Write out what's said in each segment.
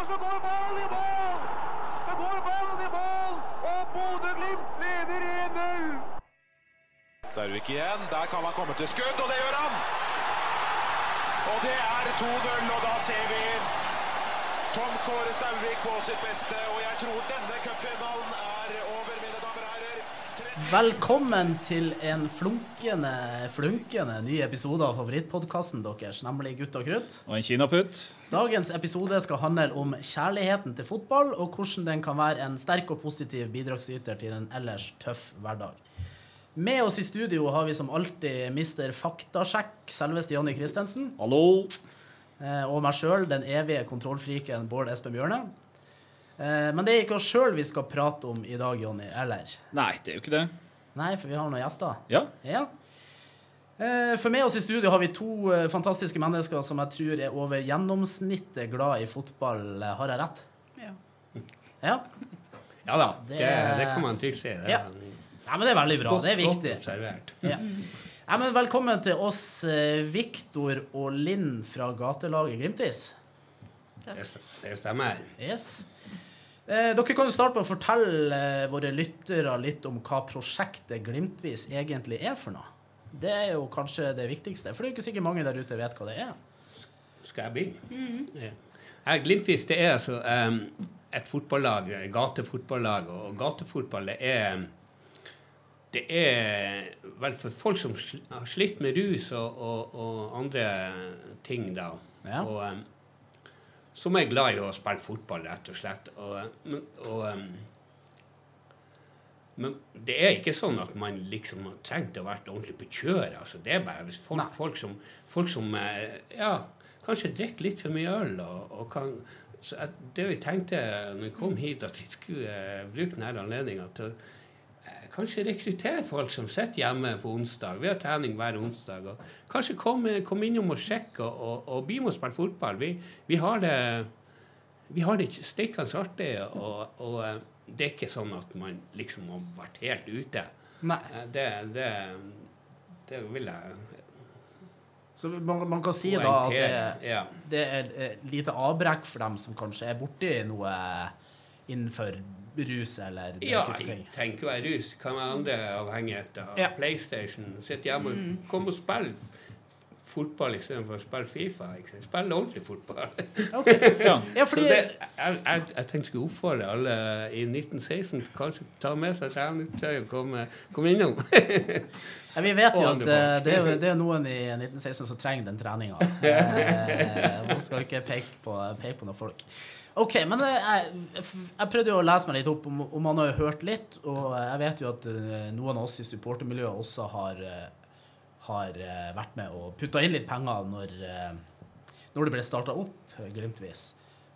Og så går ballen i mål! Så går ballen i mål, og Bodø-Glimt leder 1-0! Sarvik igjen. Der kan han komme til skudd, og det gjør han! Og det er 2-0, og da ser vi Tom Kåre Stauvik på sitt beste. Og jeg tror denne cupfinalen er over, mine damer og herrer. Velkommen til en flunkende, flunkende ny episode av favorittpodkasten deres, nemlig Gutt og krutt. Og en kinaputt. Dagens episode skal handle om kjærligheten til fotball, og hvordan den kan være en sterk og positiv bidragsyter til en ellers tøff hverdag. Med oss i studio har vi som alltid mister Faktasjekk, selveste Jonny Christensen, Hallo. eh, og meg sjøl, den evige kontrollfriken Bård Espen Bjørne. Eh, Men det er ikke oss sjøl vi skal prate om i dag, Jonny, eller? Nei, det er jo ikke det. Nei, for vi har noen gjester. Ja. Ja. Eh, For med oss i studio har vi to eh, fantastiske mennesker som jeg tror er over gjennomsnittet glad i fotball. Har jeg rett? Ja. Ja? Ja da, Det- det, det kan man trygt si. Det Ja. ja men det er veldig bra. godt, Det er viktig. Godt observert. Ja. Ja, men velkommen til oss, Viktor og Linn fra gatelaget Glimtis. Det stemmer. Yes. Eh, dere kan jo starte med å fortelle eh, våre lyttere litt om hva prosjektet Glimtvis egentlig er for noe. Det er jo kanskje det viktigste, for det er jo ikke sikkert mange der ute vet hva det er. Skal jeg begynne? Ja. Glimtvis det er altså em, et fotballag, gatefotballag, og gatefotball det er det er vel for folk som har slitt med rus og, og, og andre ting, da. Ja. Og som er glad i å spille fotball, rett og slett. Og, men- og em, men det er ikke sånn at man liksom har trengt å være ordentlig på kjøret. Altså, det er bare folk, folk som, folk som eh, ja, kanskje drikker litt for mye øl og, og kan så Det vi tenkte når vi kom hit, at vi skulle eh, bruke denne anledninga til å kanskje rekruttere folk som sitter hjemme på onsdag. Vi har trening hver onsdag. Kanskje komme kom innom og sjekke og, og, og bli med og spille fotball. Vi, vi har det vi har det stikkende artig, og, og eh, det er ikke sånn at man liksom har vært helt ute. Nei. Eh, Det, det, det vil jeg Så man, man kan si da at det. Ja. det er et lite avbrekk for dem som kanskje er borti noe innenfor rus eller den Ja, type det ting. trenger ikke være rus. Kan være andre avhengigheter. Ja. PlayStation. Sitte hjemme og komme og spille fotball istedenfor å spille Fifa. Ikke? Spille ordentlig fotball. Okay. Ja. Ja, Så fordi det, jeg, jeg, jeg tenkte jeg skulle oppfordre alle i 1916 til kanskje ta med seg treningstøy og komme, komme innom. ja, vi vet jo at andre eh, det er, det er noen i 1916 som trenger den treninga. Eh, Man skal ikke peke på, peke på noen folk. OK, men jeg, jeg prøvde jo å lese meg litt opp om, om man har jo hørt litt, og jeg vet jo at eh, noen av oss i supportermiljøet også har, eh, har eh, vært med og putta inn litt penger når, når det ble starta opp, glimtvis.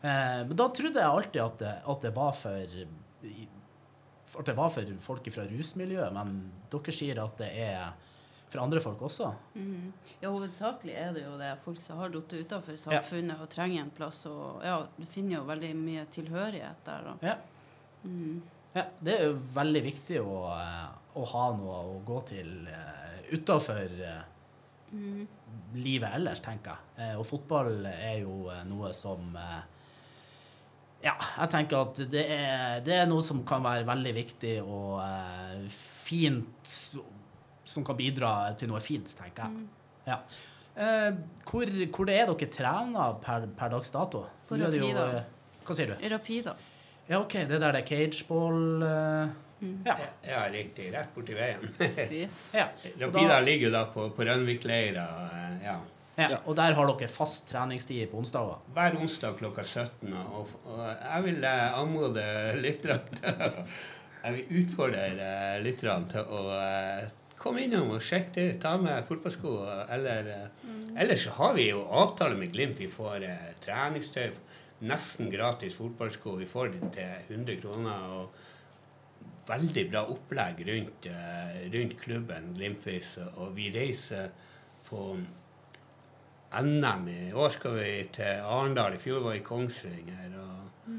Men da trodde jeg alltid at det, at det var for at det var for folk fra rusmiljøet, men dere sier at det er for andre folk også. Mm. Ja, hovedsakelig er det jo det. Folk som har falt utenfor samfunnet og trenger en plass. Og ja, du finner jo veldig mye tilhørighet der. Og, Ja. Mm. Ja, det er jo veldig viktig å, eh, å ha noe å gå til uh, utafor mm. livet ellers, tenker jeg. Eh, og fotball er jo eh, noe som eh, Ja, jeg tenker at det er, det er noe som kan være veldig viktig og eh, fint Som kan bidra til noe fint, tenker jeg. Ja. Eh, hvor, hvor det er dere trener per, per dags dato? På er jo, eh, Hva sier du? Rapido. Ja, OK, det der er cageball eh, Ja. Ja, riktig. Rett borti veien. Yes. ja. Rapida ligger jo da på, på Rønvik-leira. eh, Ja. Ja, og der har dere fast treningstid på onsdager. Hver onsdag klokka 17. Og, og jeg vil eh, anmode lytterne Jeg vil utfordre lytterne til å komme innom og sjekk det ut. Ta med fotballsko. Eller mm. Ellers så har vi jo avtale med Glimt. Vi får eh, treningstøy. Nesten gratis fotballsko. Vi får det til 100 kroner. og Veldig bra opplegg rundt, eh, rundt klubben Glimtvis. Og vi reiser på NM. I år skal vi til Arendal. I fjor var vi i Kongsvinger. Og,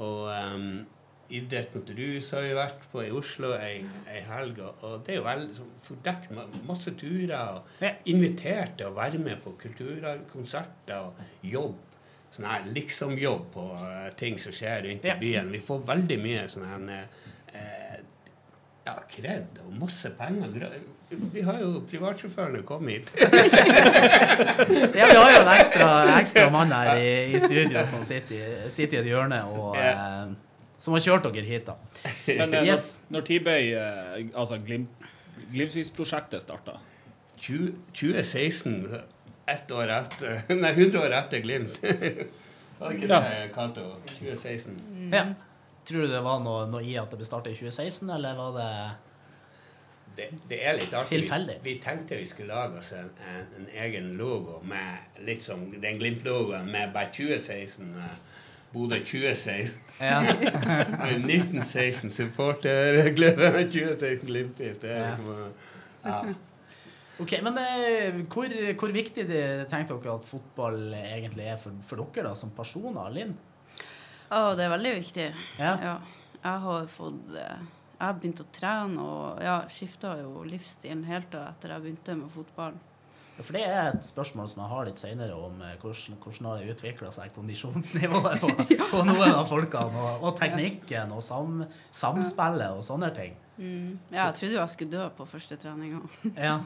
og um, idrett til rus har vi vært på i Oslo ei, ei helg. Og, det er jo veldig fordekt ma- masse turer. Og invitert til å være med på kulturkonserter og jobb. sånn her liksom-jobb på eh, ting som skjer rundt i byen. Vi får veldig mye sånn her eh, ja, kred og masse penger. Vi har jo privatsjåførene kommet hit. Ja, vi har jo en ekstra, ekstra mann her i, i studio som sitter sitter i et hjørne og eh, som har kjørt dere hit, da. Men eh, Yes. når, når Tibøy, eh, altså Glim, Glimsvis-prosjektet starta 20, 2016, ett år etter Nei, 100 år etter Glimt. Var det ikke Ja. det, Cato? 2016. Ja. Tror du det var noe, noe i at det ble starta i 2016, eller var det Det, det er litt artig. Tilfeldig. Vi, vi tenkte vi skulle lage oss en, en, en egen logo med litt som den Glimt-logoen med bare 2016. Bodø 2016. Ja. 1916 supporterklubben 2016 Glimt. Det er Ja. ja. OK, men eh, hvor, hvor viktig det, tenkte dere at fotball egentlig er for, for dere da, som personer? Linn? Å, det er veldig viktig. Ja. Ja. Jeg har fått eh, Jeg har begynt å trene og ja, skifta jo livsstilen helt da etter jeg begynte med fotball. For det er et spørsmål som jeg har litt senere, om eh, hvordan, hvordan har det utvikla seg kondisjonsnivået på, på noen av folkene, og, og teknikken og sam, samspillet og sånne ting. Mm. Ja, jeg trodde jo jeg skulle dø på første treninga. Ja.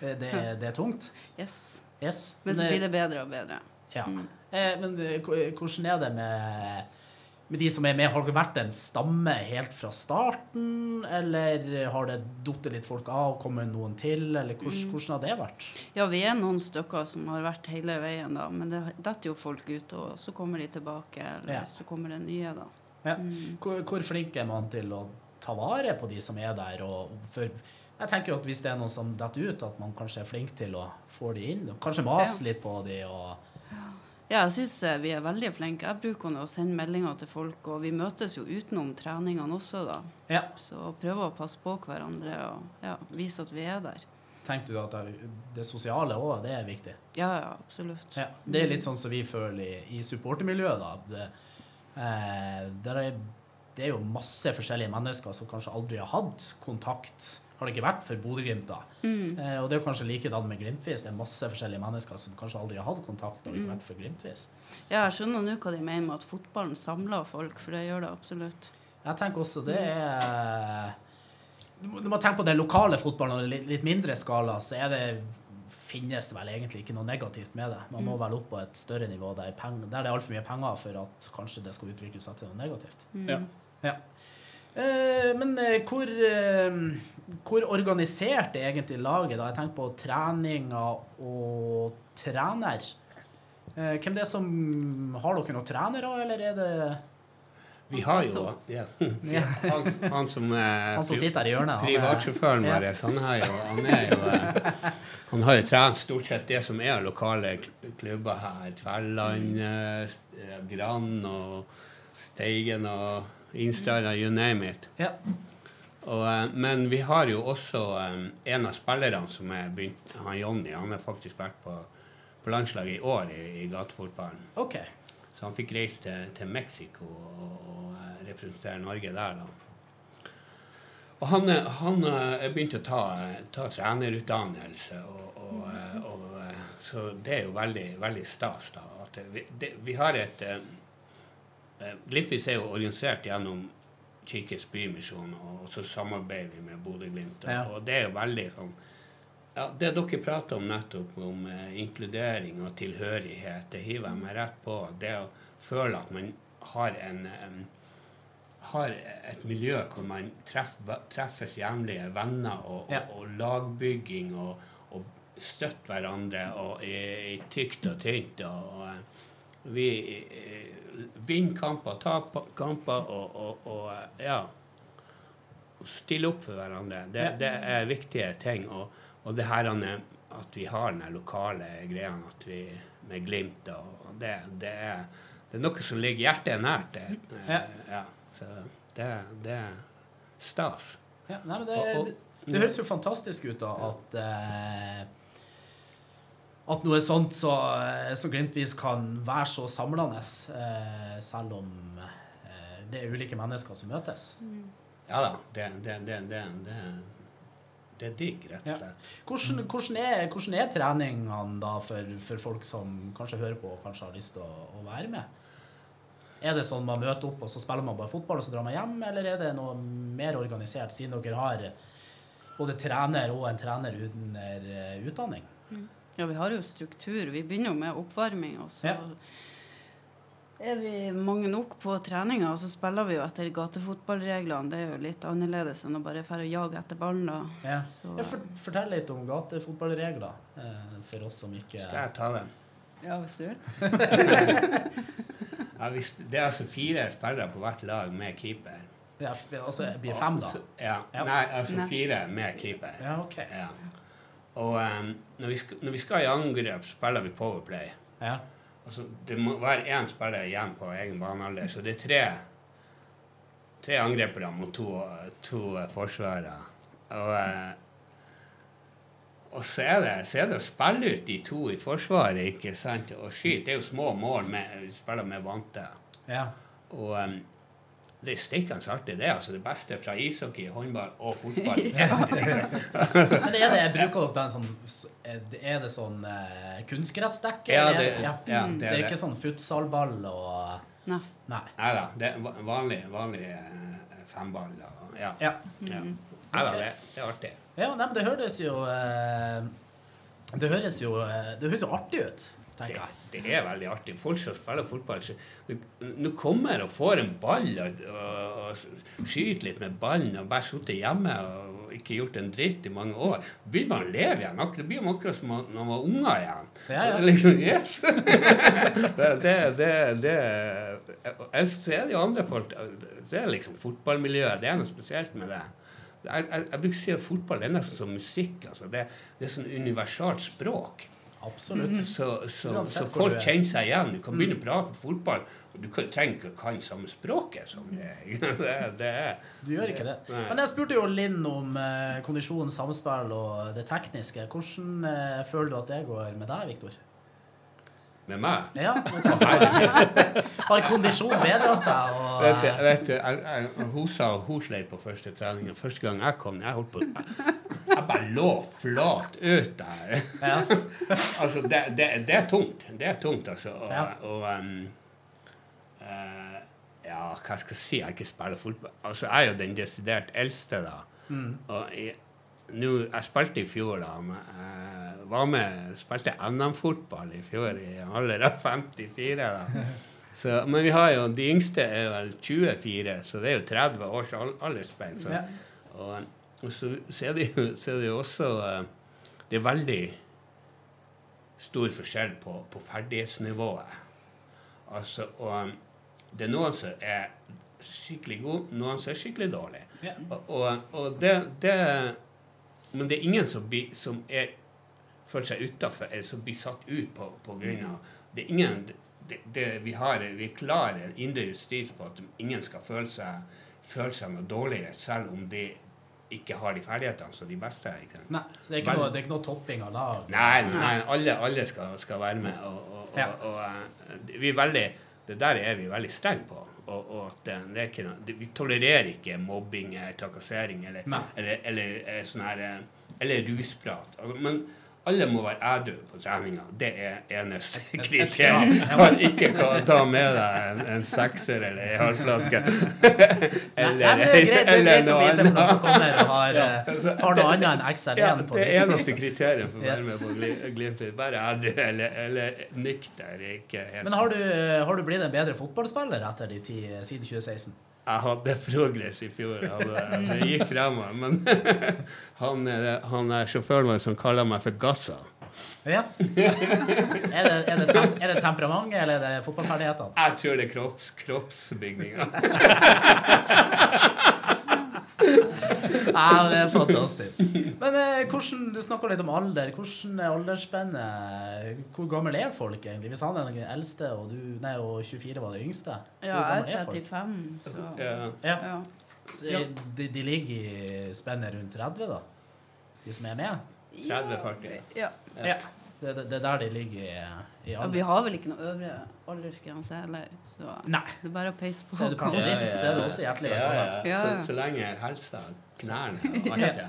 Det, det, det er tungt. Yes. Yes. Men så blir det bedre og bedre. Ja. Mm. Eh, men eh, hvordan er det med, med de som er med? Har det vært en stamme helt fra starten, eller har det datt litt folk av, kommet noen til, eller Mm. hvordan, hvordan har det vært? Ja, vi er noen stykker som har vært hele veien, da. Men det detter jo folk ut, og så kommer de tilbake, eller Ja. så kommer det nye, da. Ja. Mm. Hvor, hvor flink er man til å ta vare på de som er der? Og for, jeg tenker jo at hvis det er noen som detter ut, at man kanskje er flink til å få de inn. Kanskje mase litt på de og Ja, jeg syns vi er veldig flinke. Jeg bruker å sende meldinger til folk, og vi møtes jo utenom treningene også, da. Ja. Så prøver å passe på hverandre og ja, vise at vi er der. Tenkte du at det, sosiale òg, det er viktig? Ja, ja, absolutt. Ja, det er litt sånn som vi føler i, i supportermiljøet. da. Det, eh, er, det er jo masse forskjellige mennesker som kanskje aldri har hatt kontakt. Har det ikke vært for Bodø-Glimt, da. Mm. Eh, og det er jo kanskje likedan med Glimtvis. Det er masse forskjellige mennesker som kanskje aldri har hatt kontakt. og ikke Mm. vært for Glimtvis. Ja, jeg skjønner nå hva de mener med at fotballen samler folk, for det gjør det absolutt. Jeg tenker også det er Du må, du må tenke på den lokale fotballen og litt, litt mindre skala, så er det finnes det vel egentlig ikke noe negativt med det. Man må Mm. vel opp på et større nivå der, peng, der det er altfor mye penger for at kanskje det skal utvikle seg til noe negativt. Mm. Ja. Ja. Eh, men eh, hvor, eh, hvor organisert er egentlig laget? da? Jeg tenker på treninger og trener. Eh, hvem det er som Har dere noen trenere, eller er det Vi har jo ja. Ja. han, han som er han som sitter her i hjørnet? han Privatsjåføren vår, han, er jo, han er jo eh, Han har jo trent stort sett det som er lokale klubber her. Tverland, eh, eh, og Steigen og Innstranda, you name it. Ja. Og, eh, men vi har jo også um, en av spillerne som er begynt, han Jonny, han har faktisk vært på, på landslaget i år i, i gatefotballen. Okay. Så han fikk reise til, til Mexico og, og eh, representere Norge der, da. Og han, han er begynt å ta, ta trenerutdannelse, og, og, så det er jo veldig, veldig stas. da, at vi, det, vi har et eh, eh, Glimpvis er jo organisert gjennom Kirkens Bymisjon, og så samarbeider vi med Bodø-Glimt. Og, Ja. og det er jo veldig sånn ja, Det dere prater om nettopp, om eh, inkludering og tilhørighet, det hiver jeg meg rett på. Det å føle at man har en um, har et miljø hvor man treff, treffes jevnlige venner og, Ja. og, og lagbygging og, og støtter hverandre og i, i tykt og tynt. Og, eh, vi eh, vinner kamper, taper kamper og, og, og eh, ja Stille opp for hverandre. Det, det er viktige ting. Og, og det her er- at vi har den lokale greia at vi med Glimt og det, det, er, det er noe som ligger hjertet nært. Det. Ja. ja. Så det, det er stas. Ja, nei, men det, Og- og- det, det høres jo fantastisk ut da at eh, at noe sånt så, så som Glimtvis kan være så samlende, eh, selv om eh, det er ulike mennesker som møtes. Ja da. Det, det, det, det, det, det er digg, rett og slett. Hvordan, hvordan, er, hvordan er treningene da for, for folk som kanskje hører på og kanskje har lyst til å, å være med? Er det sånn man møter opp og så spiller man bare fotball og så drar man hjem, eller er det noe mer organisert, siden dere har både trener og en trener uten utdanning? utdanning? Ja, vi har jo struktur. Vi begynner jo med oppvarming, og så Ja. er vi mange nok på treninga, og så spiller vi jo etter gatefotballreglene. Det er jo litt annerledes enn å bare dra og jage etter ballen. da. Ja. Ja, for, fortell litt om gatefotballregler eh, for oss som ikke Skal jeg ta den? ja, hvis du vil. Ja, hvis, det er altså fire spillere på hvert lag med keeper. ja, Altså det blir fem, da? Ja. Ja. Nei, altså fire med keeper. Ja, OK. Ja. Og um, når, vi skal, når vi skal i angrep, spiller vi powerplay. Ja. Altså, det må være én spiller igjen på egen banealder, så det er tre tre angripere mot to, to eh, forsvarere. Og, eh, og så er, det, så er det å spille ut de to i forsvaret, ikke sant, og skyte. Det er jo små mål med, vi spiller med vante. ja. Og em, det er steikende artig, det. altså Det beste fra ishockey, håndball og fotball. Men er det, bruker dere den sånn Er det- sånn uh, kunstgressdekke? Ja, det- ja. ja, Så det det er er ikke sånn futsalball og Nei. Nei. Nei da, det er vanlig, vanlig eh, femball. Og, ja. Ja. ja. Mm. Nei da, det, det er artig. ja nei, men det høres jo uh, Det høres jo uh, Det høres jo artig ut, tenker jeg. det er veldig artig. Folk som spiller fotball så, Nå kommer og får en ball og, og, og skyter litt med ballen og bare sittet hjemme og ikke gjort en dritt i mange år. Begynner man å leve igjen. Det blir man akkurat som når man var unger igjen. Ja, ja. Det er Liksom, yes! det, det, det, det Jeg ser det jo andre folk Det er liksom fotballmiljøet. Det er noe spesielt med det. Jeg, jeg, jeg bruker å si at fotball det er nesten som musikk. Altså. Det, det er sånn universalt språk. Absolutt. Så, så, så folk er. kjenner seg igjen. Du kan begynne å prate om fotball, og du kan, trenger ikke å kan samme språket som jeg. Det, det er Du gjør ikke det. Nei. Men jeg spurte jo Linn om eh, kondisjon, samspill og det tekniske. Hvordan eh, føler du at det går med deg, Viktor? Med meg. Ja, Har kondisjon bedra seg? Og, Vet du, vet du jeg, jeg, hun sa hun sleit på første trening. Første gang jeg kom, jeg holdt på Jeg, jeg bare lå flat ut der. ja. altså, det, det, det er tungt. Det er tungt, altså. Og, Ja. og um, uh, Ja, hva skal jeg si? Jeg ikke spiller fotball. Altså, jeg er jo den desidert eldste, da. Mm. Og nå, jeg spilte i fjor, da. Men jeg var med, spilte NM-fotball i fjor i alder av 54. da. Så, men vi har jo, de yngste er vel 24, så det er jo 30 års al- aldersspenn. Så, og, og så, så, er det jo, er det jo også eh, Det er veldig stor forskjell på, på ferdighetsnivået. Altså, og det er noen som er skikkelig gode, noen som er skikkelig dårlige. Og, og, og det, det Men det er ingen som, som er, føler seg utafor, eller som blir satt ut på, på grunn av Det er ingen det, det, vi har vi klarer en indre justis på at ingen skal føle seg, føle seg noe dårligere, selv om de ikke har de ferdighetene som de beste. Ikke? Nei, så det er, ikke noe, det er ikke noe topping av lag? Nei, nei alle, alle skal, skal være med. Og, og, og, Ja. og, eh, vi er veldig, det der er vi veldig strenge på. Og, og at det, det er ikke noe, det, vi tolererer ikke mobbing eller trakassering eller, eller, eller, eller, eh, sånn her, eh, eller rusprat. Men alle må være ædru på treninga. Det er eneste kriterium. Kan ikke ta med deg en, en sekser eller ei halvflaske. eller, nei, annet. det er greit, det å vite for noen som kommer og har, eh, Altså, har det- noe annet enn XR1 ja, på det det. eneste kriteriet for å være med på Gli- Glimt. Bare ædru eller, eller nykter. Ikke helt Men har du, har du blitt en bedre fotballspiller etter de ti, siden 2016? Jeg hadde progress i fjor. Hadde, det gikk fremover. Men han, han er sjåføren vår som kaller meg for Gassa. Ja. Er det, er, det tem, er det temperamentet, eller er det fotballferdighetene? Jeg tror det er kropps, kroppsbygninga. Ja, det er fantastisk. Men eh, hvordan, du snakka litt om alder. Hvordan er aldersspennet? Hvor gammel er folk egentlig? Hvis han er den eldste, og du nei, og 24 var det yngste? Ja, jeg er folk? 35, så Ja. Ja. ja. Så de, de ligger i spennet rundt 30, da? De som er med? 30-40. Ja. Ja. Det, det, det er der de ligger i, i ja. Vi har vel ikke noe øvre aldersgrense heller, så Nei. det er bare å peise på. Så er du pensjonist, så er du også hjertelig velkommen. ja. Ja, Så, så lenge helsa, knærne og alt det.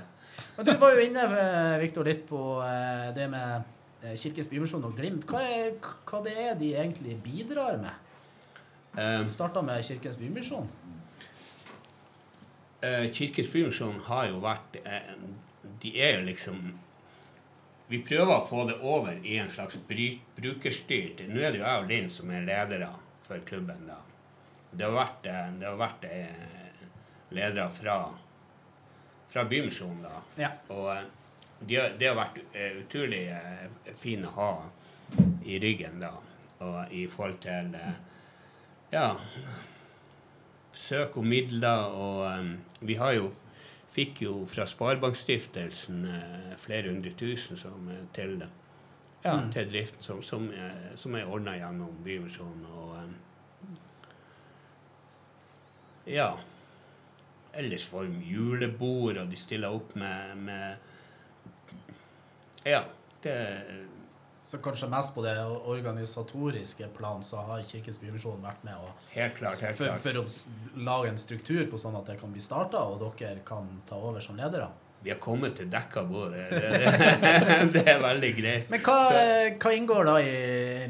Men du var jo inne Viktor, Victor, litt på eh, det med eh, Kirkens Bymisjon og Glimt. Hva, er, hva det er de egentlig bidrar med? Um, Starta med Kirkens Bymisjon. Uh, Kirkens Bymisjon har jo vært uh, De er jo liksom Vi prøver å få det over i en slags brukerstyrt Nå er det jo jeg og Linn som er ledere for klubben. da. Det har vært, eh, det har vært eh, ledere fra, fra Bymisjonen, da. Ja. Og eh, har, det har vært utrolig fint å ha i ryggen, da. Og i forhold til Ja søk om midler, og vi har jo fikk jo fra Sparebankstiftelsen eh, flere hundre tusen som, eh, til, ja, Mm. til driften, som, som, eh, som er ordna gjennom Bymisjonen. Og ja. Ellers får de julebord, og de stiller opp med, med Ja. Det Så kanskje mest på det organisatoriske plan så har Kirkens Bymisjon vært med å Helt klart. helt for, klart. for å lage en struktur på sånn at det kan bli starta, og dere kan ta over som ledere. Vi har kommet til dekka bord. Det, det, det er veldig greit. Men hva, hva inngår da i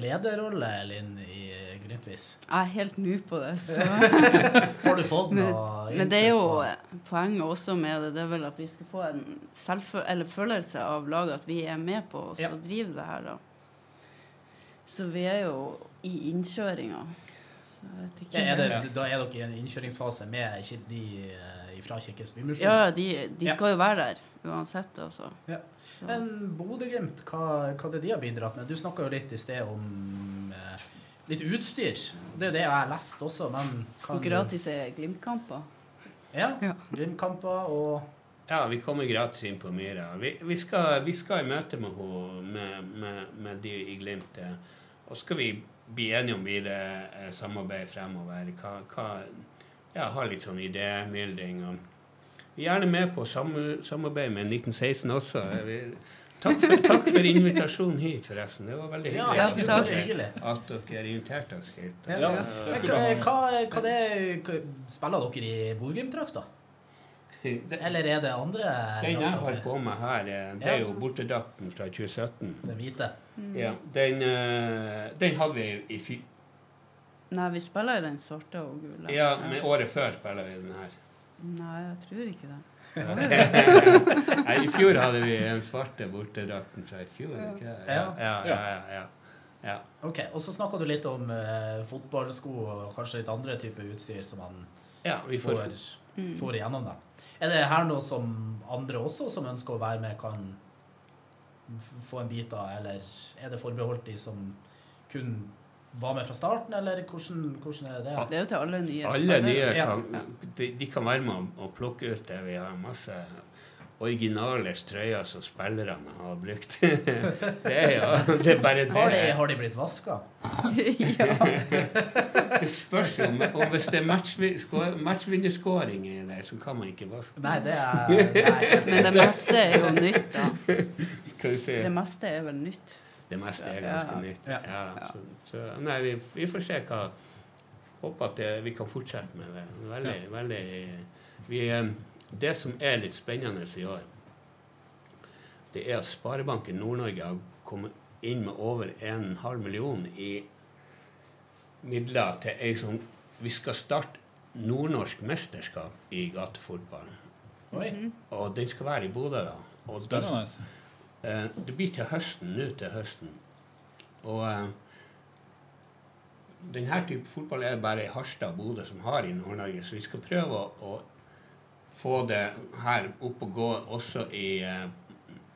lederrolle, Linn, i Glimtvis? Jeg er helt ny på det, så Har du fått Men, noe men det er jo på- poenget også med det, det er vel at vi skal få en følelse av laget, at vi er med på å Ja. drive det her, da. Så vi er jo i innkjøringa. Ja, er det, Da er dere i en innkjøringsfase med de eh, fra Kirkens Bymisjon? Ja, de, de Ja. skal jo være der uansett, altså. Ja. Men Bodø-Glimt, hva, hva det de har bidratt med? Du snakka jo litt i sted om eh, litt utstyr. Det er jo det jeg har lest også, men kan Og gratis er Glimt-kamper. Ja. Ja. Glimt-kamper og Ja, vi kommer gratis inn på Myra. Vi, vi, skal, vi skal i møte med, henne med, med, med de i Glimt. Og skal vi bli enige om videre eh, samarbeid fremover. Hva, hva, ja, ha litt sånn idémyldring. Vi er gjerne med på sam- samarbeid med 1916 også. Vi, takk, for, takk for invitasjonen hit, forresten. Det var veldig hyggelig ja, ja, takk. hyggelig. at dere inviterte oss hit. Ja. Hva, hva det, spiller dere i Bodø-Glimt-drakt, da? Det- Eller er det andre Den jeg har på meg her, eh, det er jo bortedrakten fra 2017. Den hvite? Ja, den, eh, den hadde vi i fy... Nei, vi spiller jo den svarte og gule. Ja, men året før spiller vi den her. Nei, jeg tror ikke det. Nei, I fjor hadde vi den svarte bortedrakten fra i fjor. ikke det? Ja, ja, ja. ja, ja. ja. Ok, Og så snakka du litt om eh, fotballsko og kanskje litt andre typer utstyr som man ja vi får, får, Mm. får igjennom. det. Er det her noe som andre også som ønsker å være med, kan få en bit av, eller er det forbeholdt de som kun var med fra starten, eller hvordan, hvordan er det? Det er jo til alle nye alle nye kan, de, de kan være med å plukke ut det. Vi har masse originale trøyer som spillerne har brukt. det er jo det er bare Har de, det. har de blitt vaska? Det spørs jo om hvis det er matchvi- matchvinnerskåring i det, så kan man ikke vaske. Nei, det er nei. Men det meste er jo nytt, da. Kan du si? Det meste er vel nytt. Det meste er Ja. ganske nytt. Ja. Ja, så, så, nei, vi, vi får se hva Håper at det, vi kan fortsette med det. Veldig, veldig vi, Det som er litt spennende i år, det er at Sparebanken Nord-Norge har kommet inn med over en halv million i midler til ei som Vi skal starte nordnorsk mesterskap i gatefotball. Mm. Og den skal være i Bodø, da. Og da- Eh, det blir til høsten, nå til høsten. Og eh, denne type fotball er det bare i Harstad og Bodø som har i Nord-Norge, så vi skal prøve å, å få det her opp og gå også i eh,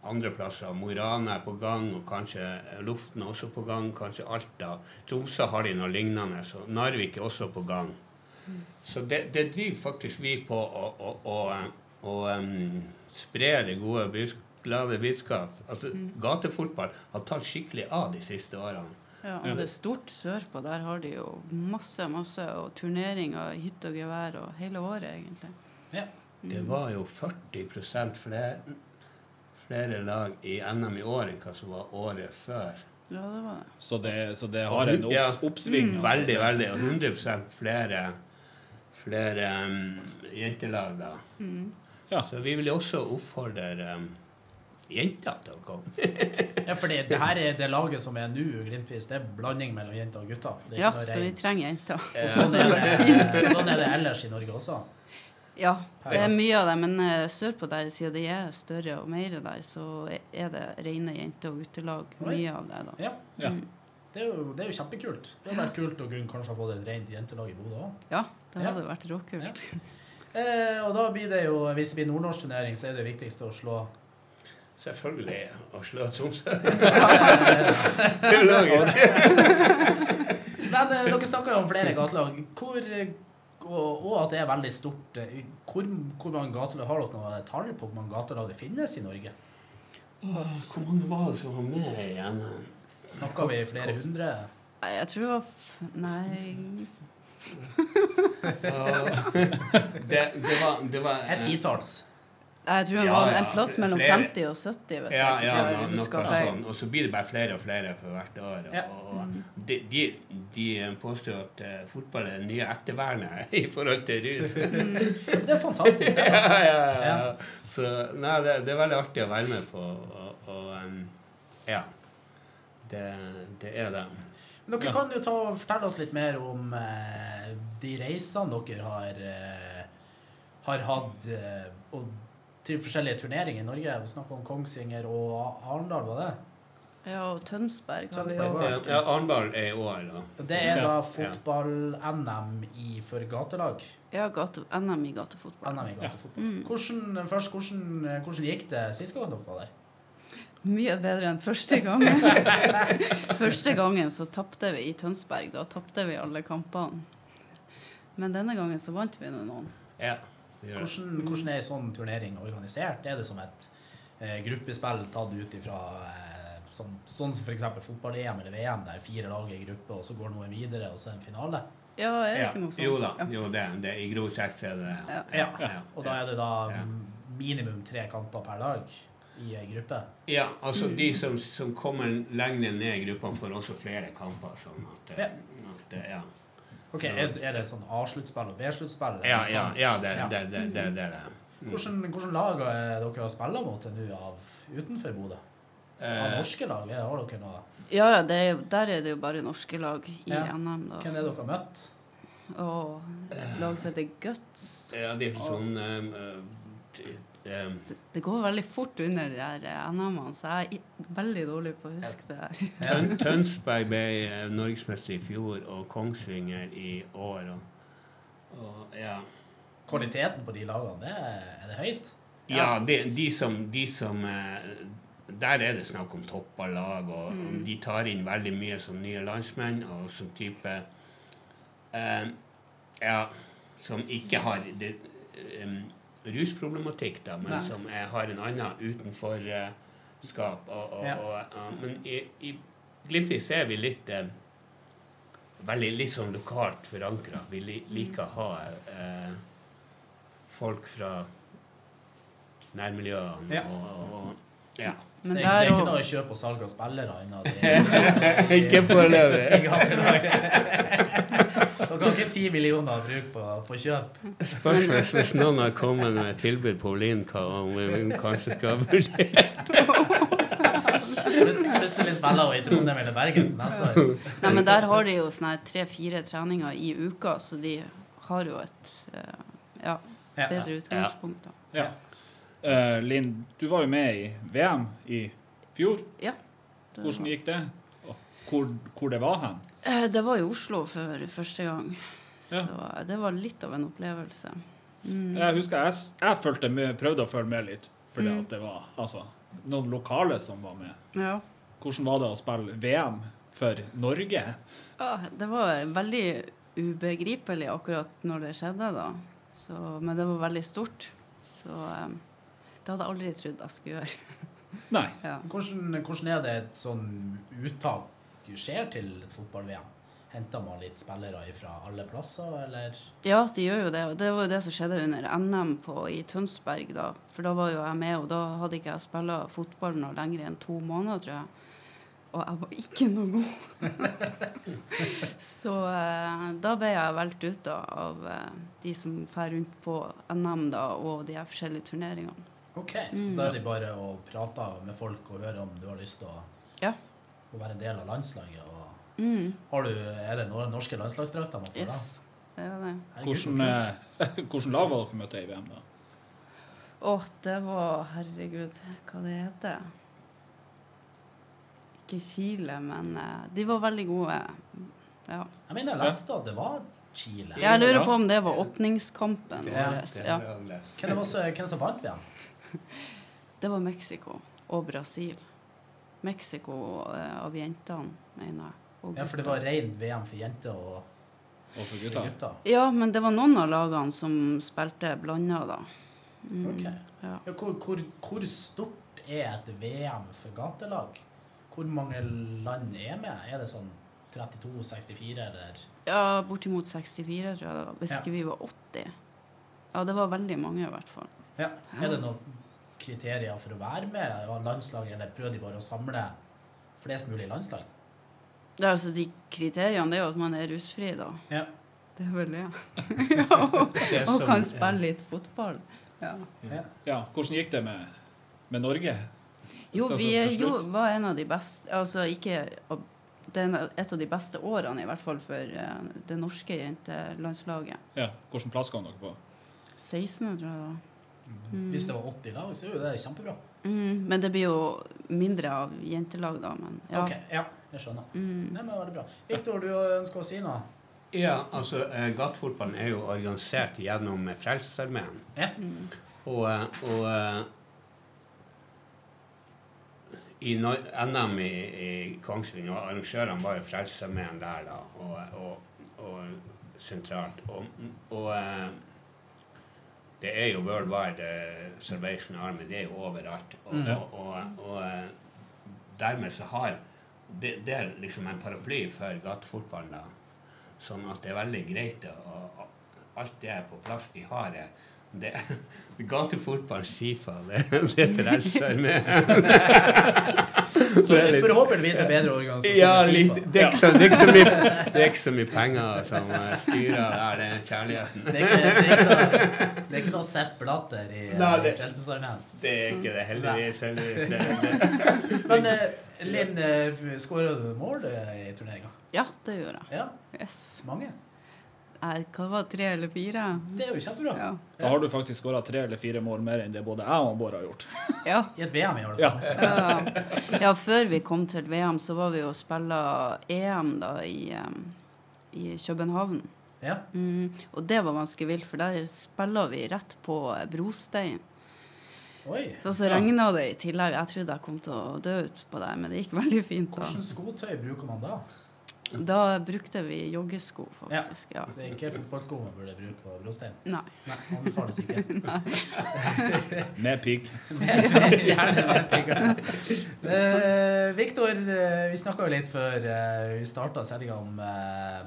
andre plasser. Mo i Rana er på gang, og kanskje Luften er også på gang. Kanskje Alta. Tromsø har de noe lignende, så Narvik er også på gang. Så det, det driver faktisk vi på å, å, å, å um, spre det gode glade budskap. Altså, Gatefotball har tatt skikkelig av de siste årene. Ja, og det er stort sørpå. Der har de jo masse, masse og turneringer, hytte og gevær og hele året, egentlig. Ja. Det var jo 40% flere, flere lag i NM i år enn hva som var året før. Ja, det var det. Så det, så det har en Ja. oppsving. Mm. Veldig, veldig. Og 100 flere, flere um, jentelag da. Ja. Så vi vil jo også oppfordre um, jenter til å komme. Ja, fordi det her er det laget som er nå, Glimtvis, det er blanding mellom jenter og gutter. Er Ja, så vi trenger jenter. Og sånn er, det, sånn er det ellers i Norge også. Ja, det er mye av det, men eh, sørpå der, siden de er større og mer der, så er det rene jente- og guttelag. Mye av det, da. Ja. Ja. Mm. Det er jo, det er jo kjempekult. Det hadde vært kult å kunne kanskje ha fått et rent jentelag i Bodø òg. Ja, det Ja. hadde vært råkult. Eh, og da blir det jo, hvis det blir nordnorsk turnering, så er det viktigste å slå Selvfølgelig å slå Tromsø. det er logisk. Men eh, dere snakker jo om flere gatelag. Hvor, og, og at det er veldig stort. eh, Hvor, hvor mange gatelag Har dere noe tall på hvor mange gatelag det finnes i Norge? Åh, Hvor mange var det som var med igjen? Snakker vi flere hundre? Nei, jeg tror det var f- Nei det, det var, det var Et titalls. Jeg tror det Ja, var ja, en plass mellom flere. 50 og 70, hvis Ja, ja no, noe sånn. Og så blir det bare flere og flere for hvert år. Og, Ja. og de, de, de påstår at uh, fotball er det nye ettervernet i forhold til rus. Det er fantastisk, det. ja, ja, ja. Ja. Så nei, det, det er veldig artig å være med på. Og, og um, ja. Det, det er det. Dere Ja. kan jo ta og fortelle oss litt mer om uh, de reisene dere har, uh, har hatt og til forskjellige turneringer i Norge. Vi snakker om Kongsvinger og Arendal, var det? Ja, og Tønsberg Tønsberg. Ja, ja Arendal er i år, da. Det er da fotball-NM i for gatelag. Ja, gate, NM i gatefotball. NM i gatefotball. Mm. Hvordan, først, hvordan, hvordan gikk det sist gang dere var der? Mye bedre enn første gangen. første gangen så tapte vi i Tønsberg. Da tapte vi alle kampene. Men denne gangen så vant vi nå noen. Ja. Hvordan, hvordan er en sånn turnering organisert? Er det som et eh, gruppespill tatt ut ifra eh, sånn, sånn som f.eks. fotball-EM eller VM, der fire lag er i gruppe, og så går noen videre, og så en finale? Ja, er det Ja, ikke noe sånt? jo da. Jo, det, det, I grov kjekt så er det Ja. Ja. Og da er det da Ja. minimum tre kamper per dag? i ei gruppe? Ja, altså Mm. de som, som kommer lenger ned i gruppene, får også flere kamper. Sånn at, Ja. at ja. Ok, Er, er det sånn A-sluttspill og B-sluttspill? Ja, ja, ja, det, Ja. det, det, det, det er det. Mm. Hvordan, hvordan lag er dere spilt mot nå av utenfor Bodø? Av Eh, norske lag? er- Har dere noe? Ja, ja, det er, der er det jo bare norske lag i Ja. NM, da. Hvem er dere har møtt? Og et lag som heter Guts. ja, det er sånn um, uh, um, Det, det går veldig fort under de her eh, NM-ene, så jeg er veldig dårlig på å huske det her. Tøn, Tønsberg ble eh, norgesmester i fjor, og Kongsvinger i år. Og, og ja, Kvaliteten på de lagene, det er, er det høyt? ja de, de som, de som eh, Der er det snakk om toppa lag, og Mm. de tar inn veldig mye som nye landsmenn, og som type eh, Ja, som ikke har det, em, rusproblematikk, da, men Nei. som er, har en annen utenforskap. Og, og, Ja. og, men i, i Glimpvis er vi litt eh, Veldig litt sånn lokalt forankra. Vi li, liker å ha eh, folk fra nærmiljøene Ja. og, ja. Men det, er- det er ikke noe noe kjøp og salg av spillere ennå? i- Ikke foreløpig. gatelaget. Ikke ti millioner bruke på, på kjøp? Spørs hvis, hvis noen har kommet med et tilbud på Olin, hva om vi kanskje skal vurdere Plutselig, plutselig spiller hun i Trondheim eller Bergen neste år. Nei, men der har de jo sånne tre-fire treninger i uka, så de har jo et eh, ja, Ja. bedre utgangspunkt. da. Ja. Uh, Linn, du var jo med i VM i fjor. Ja. Hvordan gikk det? Hvor, hvor det var hen? Eh, Det var i Oslo for første gang, Ja. så eh, det var litt av en opplevelse. Mm. Jeg husker jeg, jeg med, prøvde å følge med litt, fordi Mm. at det var altså, noen lokale som var med. Ja. Hvordan var det å spille VM for Norge? Ja, det var veldig ubegripelig akkurat når det skjedde, da. Så, men det var veldig stort. Så um, det hadde jeg aldri trodd jeg skulle gjøre. Nei. Ja. Hvordan, hvordan er det et sånn uttak skjer til et fotball-VM? Henter man litt spillere fra alle plasser, eller? ja, de gjør jo det. Det var jo det som skjedde under NM på, i Tønsberg, da. For da var jo jeg med, og da hadde ikke jeg spilt fotball noe lenger enn to måneder, tror jeg. Og jeg var ikke noe god. så eh, da ble jeg valgt ut da, av eh, de som drar rundt på NM da, og de forskjellige turneringene. OK. Så da er det bare å prate med folk og høre om du har lyst til å, Ja. Å være en del av landslaget. Og Mm, har du, er det noen norske landslagsdrakter man får da? Det er det. Hvordan, eh, hvordan lag var dere møtte i VM, da? Å, det var Herregud, hva det heter Ikke Chile, men eh, de var veldig gode. Ja. Jeg mener jeg leste at det var Chile. Jeg lurer på om det var åpningskampen vår. Ja. Hvem, det var så- hvem som vant VM? Det var Mexico og Brasil. Mexico eh, av jentene, mener jeg. Ja, for det var ren VM for jenter og Og for gutter. Ja, men det var noen av lagene som spilte blanda, da. Mm, Ok. ja. Ja, hvor, hvor, hvor stort er et VM for gatelag? Hvor mange land er med? Er det sånn 32, 64 eller ja, bortimot 64, tror jeg det var. Hvis Ja. ikke vi var 80. Ja, det var veldig mange, i hvert fall. ja. Er det noen kriterier for å være med av landslaget, eller prøver de bare å samle flest mulig landslag? Ja, altså, de kriteriene det er jo at man er rusfri, da. Ja. Det er vel det. ja, og, Det og kan spille litt fotball. Ja. ja. Ja, hvordan gikk det med, med Norge? Jo, Altså, vi jo, var en av de beste Altså ikke det er et av de beste årene, i hvert fall, for eh, det norske jentelandslaget. Ja, Hvilken plass kom dere på? 16, tror jeg det. Mm. Hvis det var 80 lag, så er jo det kjempebra. Mm, men det blir jo mindre av jentelag, da. Men ja. Ok, ja, jeg skjønner. Mm. Nei, men veldig bra. Viktor, du ønsker å si noe? Ja, altså, eh, gatefotballen er jo organisert gjennom Frelsesarmeen. Ja. Mm. Og, eh, og eh, i NM i, i Kongsvinger, arrangørene var jo Frelsesarmeen der, da, og, og, og sentralt. Og, og det er jo World Wide eh, Salvation Army, det er jo overalt. Og, Mm. og, og, og eh, dermed så har det, det er liksom en paraply for gatefotballen. Sånn at det er veldig greit. Og, og alt det er på plass. De har det. Det gatefotball, Fifa, det, det frelser med. Så forhåpentligvis er bedre organisasjon Ja, enn litt, FIFA. det, er ikke så, det, er ikke så mye, det er ikke så mye penger som eh, styrer der, det er kjærligheten. Det er ikke, noe, Sepp Blatter i Nei, det- eh, Frelsesarmeen. Det er ikke det, heldigvis. heldigvis. Det, det. Men eh, Linn, uh, skåra du mål eh, i turneringa? ja, det gjør jeg. Ja, Yes. mange. Hva var tre eller fire? Det er jo kjempebra. Ja. Da har du faktisk skåra tre eller fire mål mer enn det både jeg og Bård har gjort. ja. I et VM, i år, Ja. fall. Ja. ja, før vi kom til VM, så var vi og spilla EM da i, i København. Ja. Mm, og det var ganske vilt, for der spiller vi rett på brostein. Oi. Så så regna det i tillegg. Jeg trodde jeg kom til å dø ut på det, men det gikk veldig fint. da. Hvordan skotøy bruker man da? Da brukte vi joggesko, faktisk. Ja. Det er ikke fotballsko man burde bruke på brostein. Nei. Nei, anbefales ikke. Med pigg. Gjerne med pigg. uh, Viktor, eh, vi snakka jo litt før uh, vi starta sendinga om uh,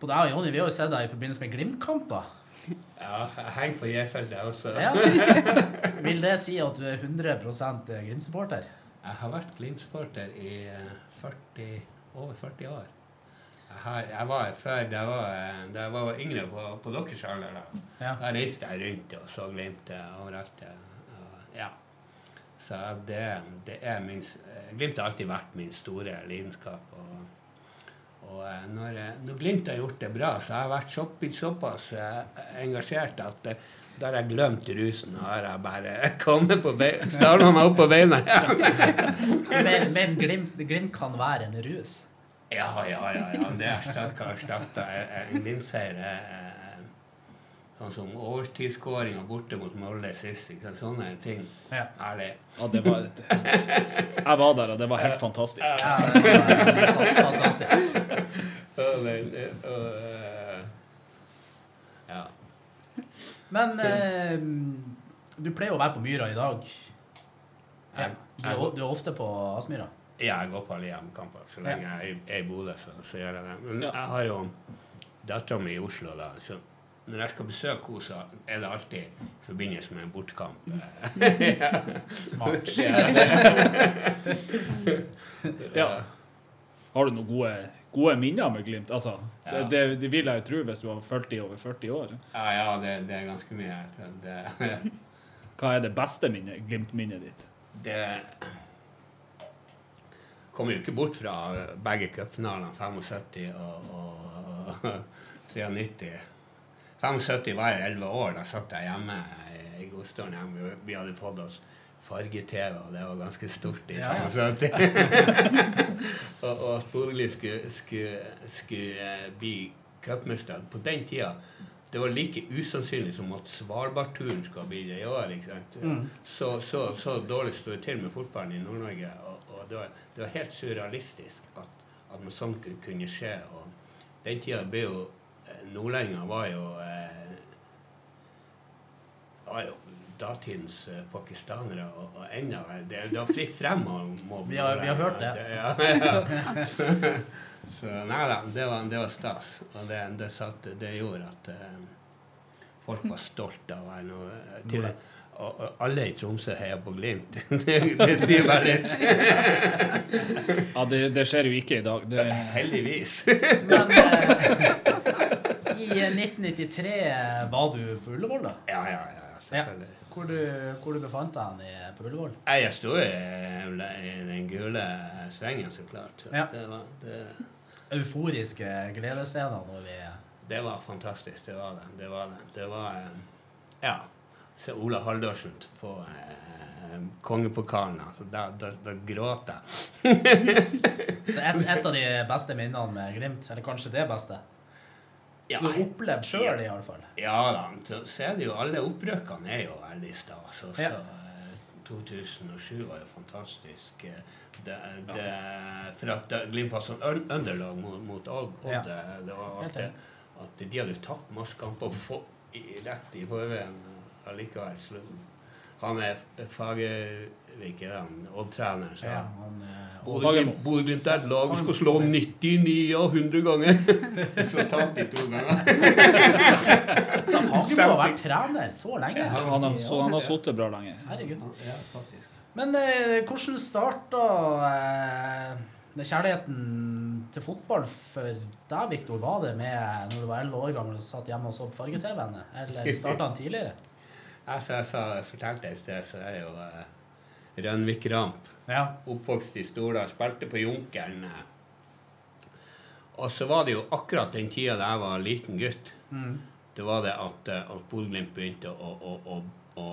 Både jeg og Jonny vi har jo sett deg i forbindelse med Glimt-kamper. Ja, jeg henger på J-feltet, jeg også. Ja. Vil det si at du er 100 Glimt-supporter? Jeg har vært Glimt-supporter i eh, 40, over 40 år. Jeg, har, jeg var før da jeg var, da jeg var yngre på, på deres alder. Da. Ja. da reiste jeg rundt og så Glimt eh, overalt. eh, og, Ja. Så det, det er min Glimt har alltid vært min store lidenskap. Og, og eh, når, eh, når Glimt har gjort det bra, så har jeg vært så, såpass eh, engasjert at da har jeg glemt rusen. og har jeg bare kommet på beina, starta meg opp på beina. Så men, men glimt, glimt kan være en rus? Ja, ja, ja. ja. Det har kan erstatte en Glimt-seier. Sånn som overtidsskåringa borte mot Molde sist. Ikke sant? Sånne ting. Ja. Ærlig. Ja, det var Jeg var der, og det var helt fantastisk. Ja, det var helt fantastisk. Det- eh, Ja. Men eh, du pleier å være på Myra i dag. Du, er- du er ofte på Aspmyra? ja, jeg går på alle hjemmekamper. Så lenge jeg er i- er Bodø, så, så gjør jeg det. Men jeg har jo dattera mi i Oslo, da. Så når jeg skal besøke henne, så er det alltid i forbindelse med en bortkamp. Smart. Ja. Har du noen gode, gode minner med Glimt? Altså, Ja. det, det, det vil jeg jo tro hvis du har fulgt dem over 40 år. Ja, ja, det, det er ganske mye. Hva er det beste Glimt-minnet ditt? det kommer jo ikke bort fra begge cupfinalene, 75 og, og 93. 75 var jeg 11 år. Da satt jeg hjemme i- godstolen hjemme. Vi hadde fått oss farge-TV, og det var ganske stort i Ja, ja. 75. og og Bodø-Glimt skulle, skulle, skulle bli cupmester på den tida det var like usannsynlig som at Svalbardturen skal bli det i år. ikke sant? Mm. Så, så, så dårlig sto det til med fotballen i Nord-Norge. Og, og det, var, det var helt surrealistisk at, at noe sånt kunne- skje. Og den tida ble jo Nordlendinger var jo eh, var jo datidens eh, pakistanere og, og enda det, det var fritt frem å mobbe Vi har- vi har hørt det. Ja, ja. Så, så nei da, det var, det var stas. Og det, det, satt, det gjorde at eh, folk var stolte av å Og, til, og, og alle i Tromsø heier på Glimt. det, det sier bare litt. Ja, det, det skjer jo ikke i dag. Det, Heldigvis. Men eh, 1993 var du på Ullevål, da? ja, ja, ja, selvfølgelig. Hvor du, hvor du befant deg hen på Ullevål? Jeg sto i, i den gule svingen, så klart. Ja. det, var, det, Euforiske gledesscener når vi det var fantastisk. Det var det. Det var, det. Det var eh, Ja. Se Ola Haldorsen på eh, kongepokalen. Altså, da, da, da gråt jeg. Så et, et av de beste minnene med Glimt, eller kanskje det beste, Ja, som du har opplevd sjøl, i alle fall. ja da. Så, så er det jo alle opprykkene er jo veldig stas. Så Ja. eh, 2007 var jo fantastisk. Eh, Det, det, for at det- Glimt var sånn underlag mot, mot Odd. Ja. Det, Det var at, det, at de hadde tapt masse kamper rett i forveien eh, allikevel. Så han er Fagervik, er den Odd-trener. Så Ja, han, eh, Bodø-Glimt er et lag vi skal slå 99 av 100 ganger. Så tapte de to ganger. Så Fagermo har vært trener så lenge? Ja, han har, så han har sittet bra lenge. Herregud. Ja. Men eh, hvordan starta eh, kjærligheten til fotball for deg, Viktor? Var det med når du var 11 år gammel og satt hjemme og så på farge-TV-en? Eller starta han tidligere? altså, jeg sa, jeg fortalte i sted, så er jeg jo eh, Rønvik Ramp. Ja. Oppvokst i Stordal, spilte på Junkeren. Og så var det jo akkurat den tida da jeg var liten gutt, Mm. det var det at, eh, at Bodø-Glimt begynte å, å, å,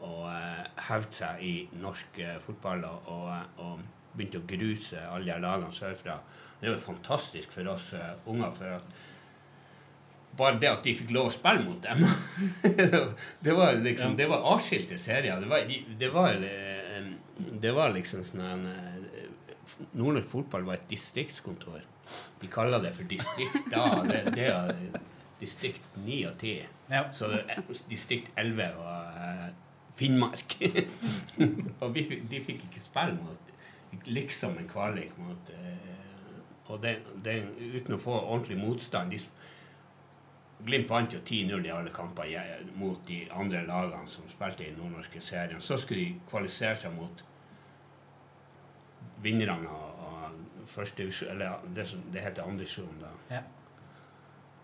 å, eh, hevde seg i norsk eh, fotball og, og, begynte å gruse alle de lagene sørfra. Det var jo fantastisk for oss unger. for at bare det at de fikk lov å spille mot dem Det var liksom, det var avskilte serier. Det var, det var, det var liksom sånn en eh, Nordnorsk fotball var et distriktskontor. De kaller det for distrikt da. Det, det er distrikt 9 og 10. ja. Så er distrikt 11 var eh, Finnmark. og vi, de fikk ikke spille mot liksom en kvalik mot eh, Og det, det, uten å få ordentlig motstand. De, Glimt vant jo 10-0 i alle kamper mot de andre lagene som spilte i den nordnorske serien. Så skulle de kvalifisere seg mot vinnerne av, første eller det, som, det heter andre divisjon da. Ja.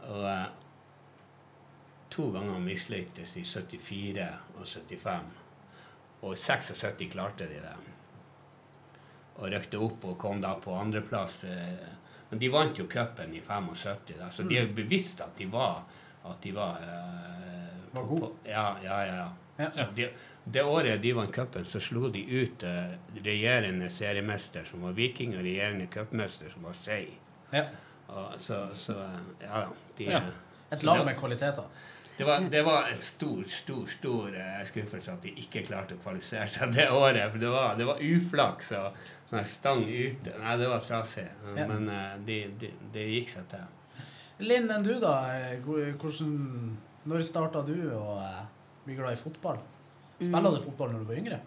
Og eh, to ganger mislyktes i 74 og 75. Og i 76 klarte de det. Og røkte opp og kom da på andreplass. Eh, men de vant jo cupen i 75, da, så de er jo bevisst at de var at de var, uh, Var gode. Ja, ja, ja. Ja. De, det året de vant cupen, så slo de ut uh, regjerende seriemester, som var Viking, og regjerende cupmester, som var Sei. ja. Og Så, så ja, de, Ja. Et lag med kvaliteter. Det var, det var en stor, stor stor eh, skuffelse at de ikke klarte å kvalifisere seg det året. For det var, det var uflaks og sånn stang ute. Nei, det var trasig. Ja. Men eh, de, de, det gikk seg til. Linn, enn du, da? Eh, Hvordan, når starta du å bli glad i fotball? Spiller Mm. du fotball når du var yngre?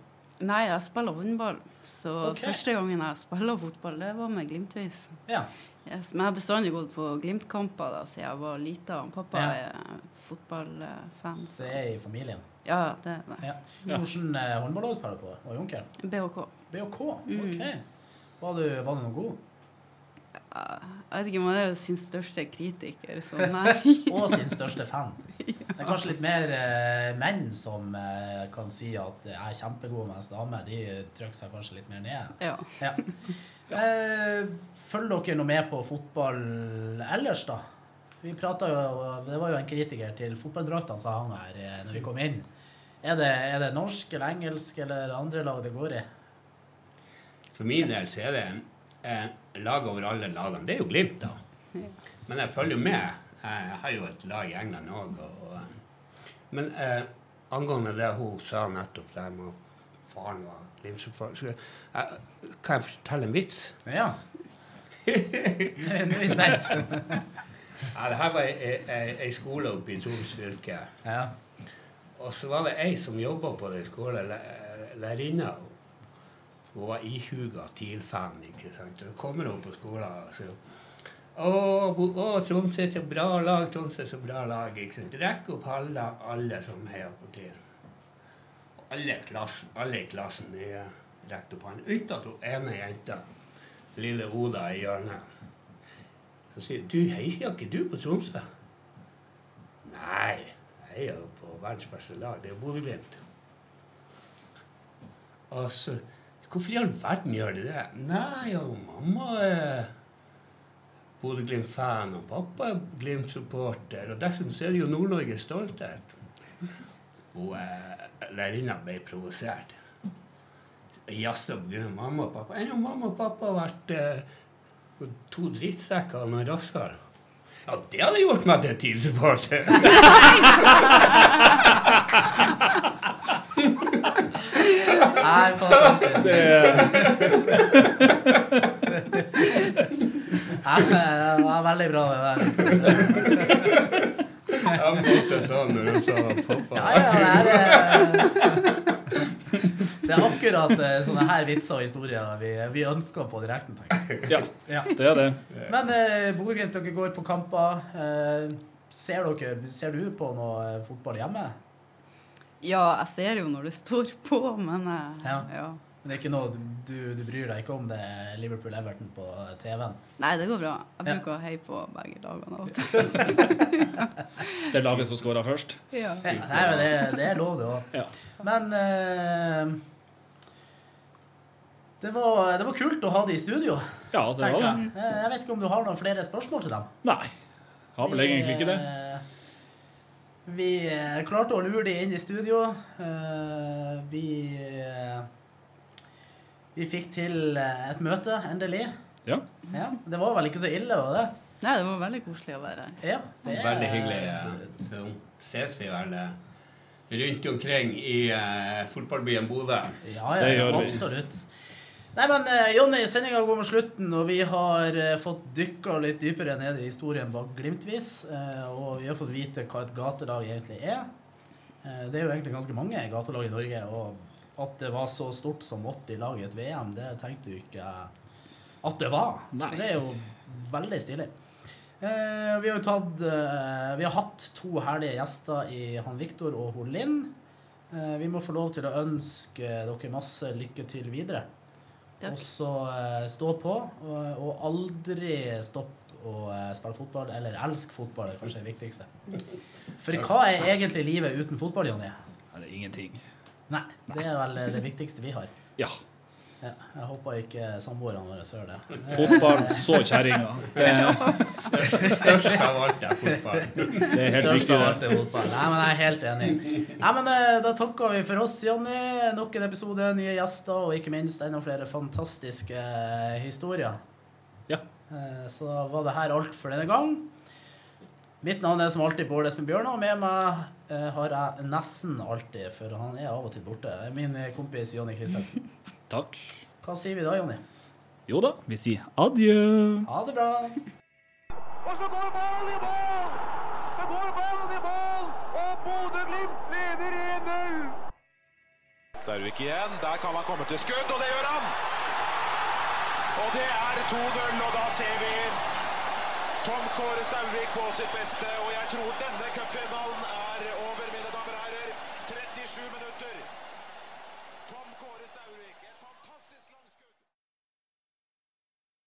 Nei, jeg spiller håndball. Så okay. første gangen jeg spiller fotball, det var med Glimtvis. Ja. Yes. Men jeg har bestandig gått på Glimt-kamper siden jeg var lita. Pappa Ja. er fotballfan. Så det er i familien. Ja, det er det. Ja. Hvilken eh, håndballag spiller du på? Og Junker? BHK. BHK? Mm. OK. Var du, var du noe god? Jeg vet ikke om han er jo sin største kritiker, så nei. Og sin største fan. Det er kanskje litt mer eh, menn som eh, kan si at jeg er kjempegod, mens damer de trykker seg kanskje litt mer ned. Ja. Ja. Eh, følger dere noe med på fotball ellers, da? Vi pratet jo, Det var jo en kritiker til fotballdraktene sa han her eh, når vi kom inn. Er det, er det norsk eller engelsk eller andre lag det går i? For min del så er det eh, lag over alle lagene. Det er jo Glimt, da. Men jeg følger jo med. Jeg har jo et lag i England òg. Men eh, angående det hun sa nettopp, der med faren var Glimt-supporter eh, Kan jeg fortelle en vits? Ja. Nå er vi spent. Ja, det her var ei, ei, ei skole oppe i Troms fylke. Ja. Og så var det ei som jobba på den skolen, læ- lærerinna. Hun var ihuga TIL-fan. ikke sant? Så kommer hun på skolen og sier å, å, Tromsø er så bra lag, Tromsø er så bra lag. ikke sant? Rekk opp alle, alle som heier på TIL. Alle, klassen, alle i klassen rekte opp hånden, unntatt hun ene jenta, lille Oda i hjørnet. Så sier du heier ikke du på Tromsø? Nei, jeg heier jo på verdens beste lag. Det er jo Bodø-Glimt. Og så Hvorfor i all verden gjør de det? Nei, og mamma er Bodø-Glimt-fan, og pappa er Glimt-supporter. Og dessuten så er det jo Nord-Norges stolthet. Og eh, lærerinna ble provosert. Jazza på grunn mamma og pappa. Enn om mamma og pappa har vært eh, to drittsekker og noen rasshøl? Ja, det hadde gjort meg til TIL-supporter. Nei, fantastisk. Det var veldig bra, det der. Jeg måtte ta når du sa pappa. Ja, ja, det er eh, Det er akkurat eh, sånne her vitser og historier vi, vi ønsker på direkten. Ja, Ja. det er det. Men eh, Bodø-Glimt, dere går på kamper. Eh, ser, dere, ser du på noe eh, fotball hjemme? ja, jeg ser jo når det står på, men eh, Ja. ja. Men det er ikke noe du, du bryr deg ikke om det er Liverpool-Everton på TV-en? Nei, det går bra. Jeg Ja. bruker å heie på begge lagene av og til. Det er laget som scorer først. Ja. Ja, nei, men det, det er lov, det òg. Ja. Men eh, det, var, det var kult å ha de i studio. Ja, det var det. jeg. Eh, Jeg vet ikke om du har noen flere spørsmål til dem? Nei. Har vel egentlig ikke det. Eh, Vi eh, klarte å lure de inn i studio. Eh, Vi Vi fikk til et møte, endelig. Ja. Ja, det var vel ikke så ille, var det? Nei, det var veldig koselig å være her. Ja, det er- Veldig hyggelig. Så ses vi vel rundt omkring i fotballbyen Bodø. Ja, ja, absolutt. Nei, men eh, Jonny, sendinga går mot slutten, og vi har eh, fått dykka litt dypere ned i historien bak Glimtvis. eh, og vi har fått vite hva et gatelag egentlig er. Det er jo egentlig ganske mange gatelag i Norge, og at det var så stort som 80 lag i et VM, det tenkte jo ikke at det var. Nei. Så det er jo veldig stilig. Vi har jo tatt Vi har hatt to herlige gjester i han Viktor og hun Linn. Vi må få lov til å ønske dere masse lykke til videre. Takk. Og så eh, stå på, og, og aldri stopp å eh, spille fotball. Eller elsk fotball, er kanskje det viktigste. For hva er egentlig livet uten fotball, Jonny? Eller ingenting. Nei, det er vel det viktigste vi har. Ja. Ja, jeg håper ikke samboerne våre hører det. Fotball, så kjerringa. Det, Størst av alt er fotball. det er helt Størst riktig, av alt er fotball. Nei, men jeg er helt enig. Nei, men eh, Da takker vi for oss, Jonny. Nok en episode, nye gjester og ikke minst enda flere fantastiske eh, historier. Ja. Eh, Så var det her alt for denne gang. Mitt navn er som alltid Bård Espen Bjørnar, og med meg eh, har jeg nesten alltid, for han er av og til borte, min eh, kompis Jonny Christensen. Takk. Hva sier vi da, Jonny? Jo da, vi sier adjø. Ha det bra. Og så går ballen i mål! Så går ballen i mål, og Bodø-Glimt leder 1-0! Stervik igjen. Der kan han komme til skudd, og det gjør han! Og det er 2-0, og da ser vi Tom Kåre Stauvik på sitt beste, og jeg tror denne cupfinalen er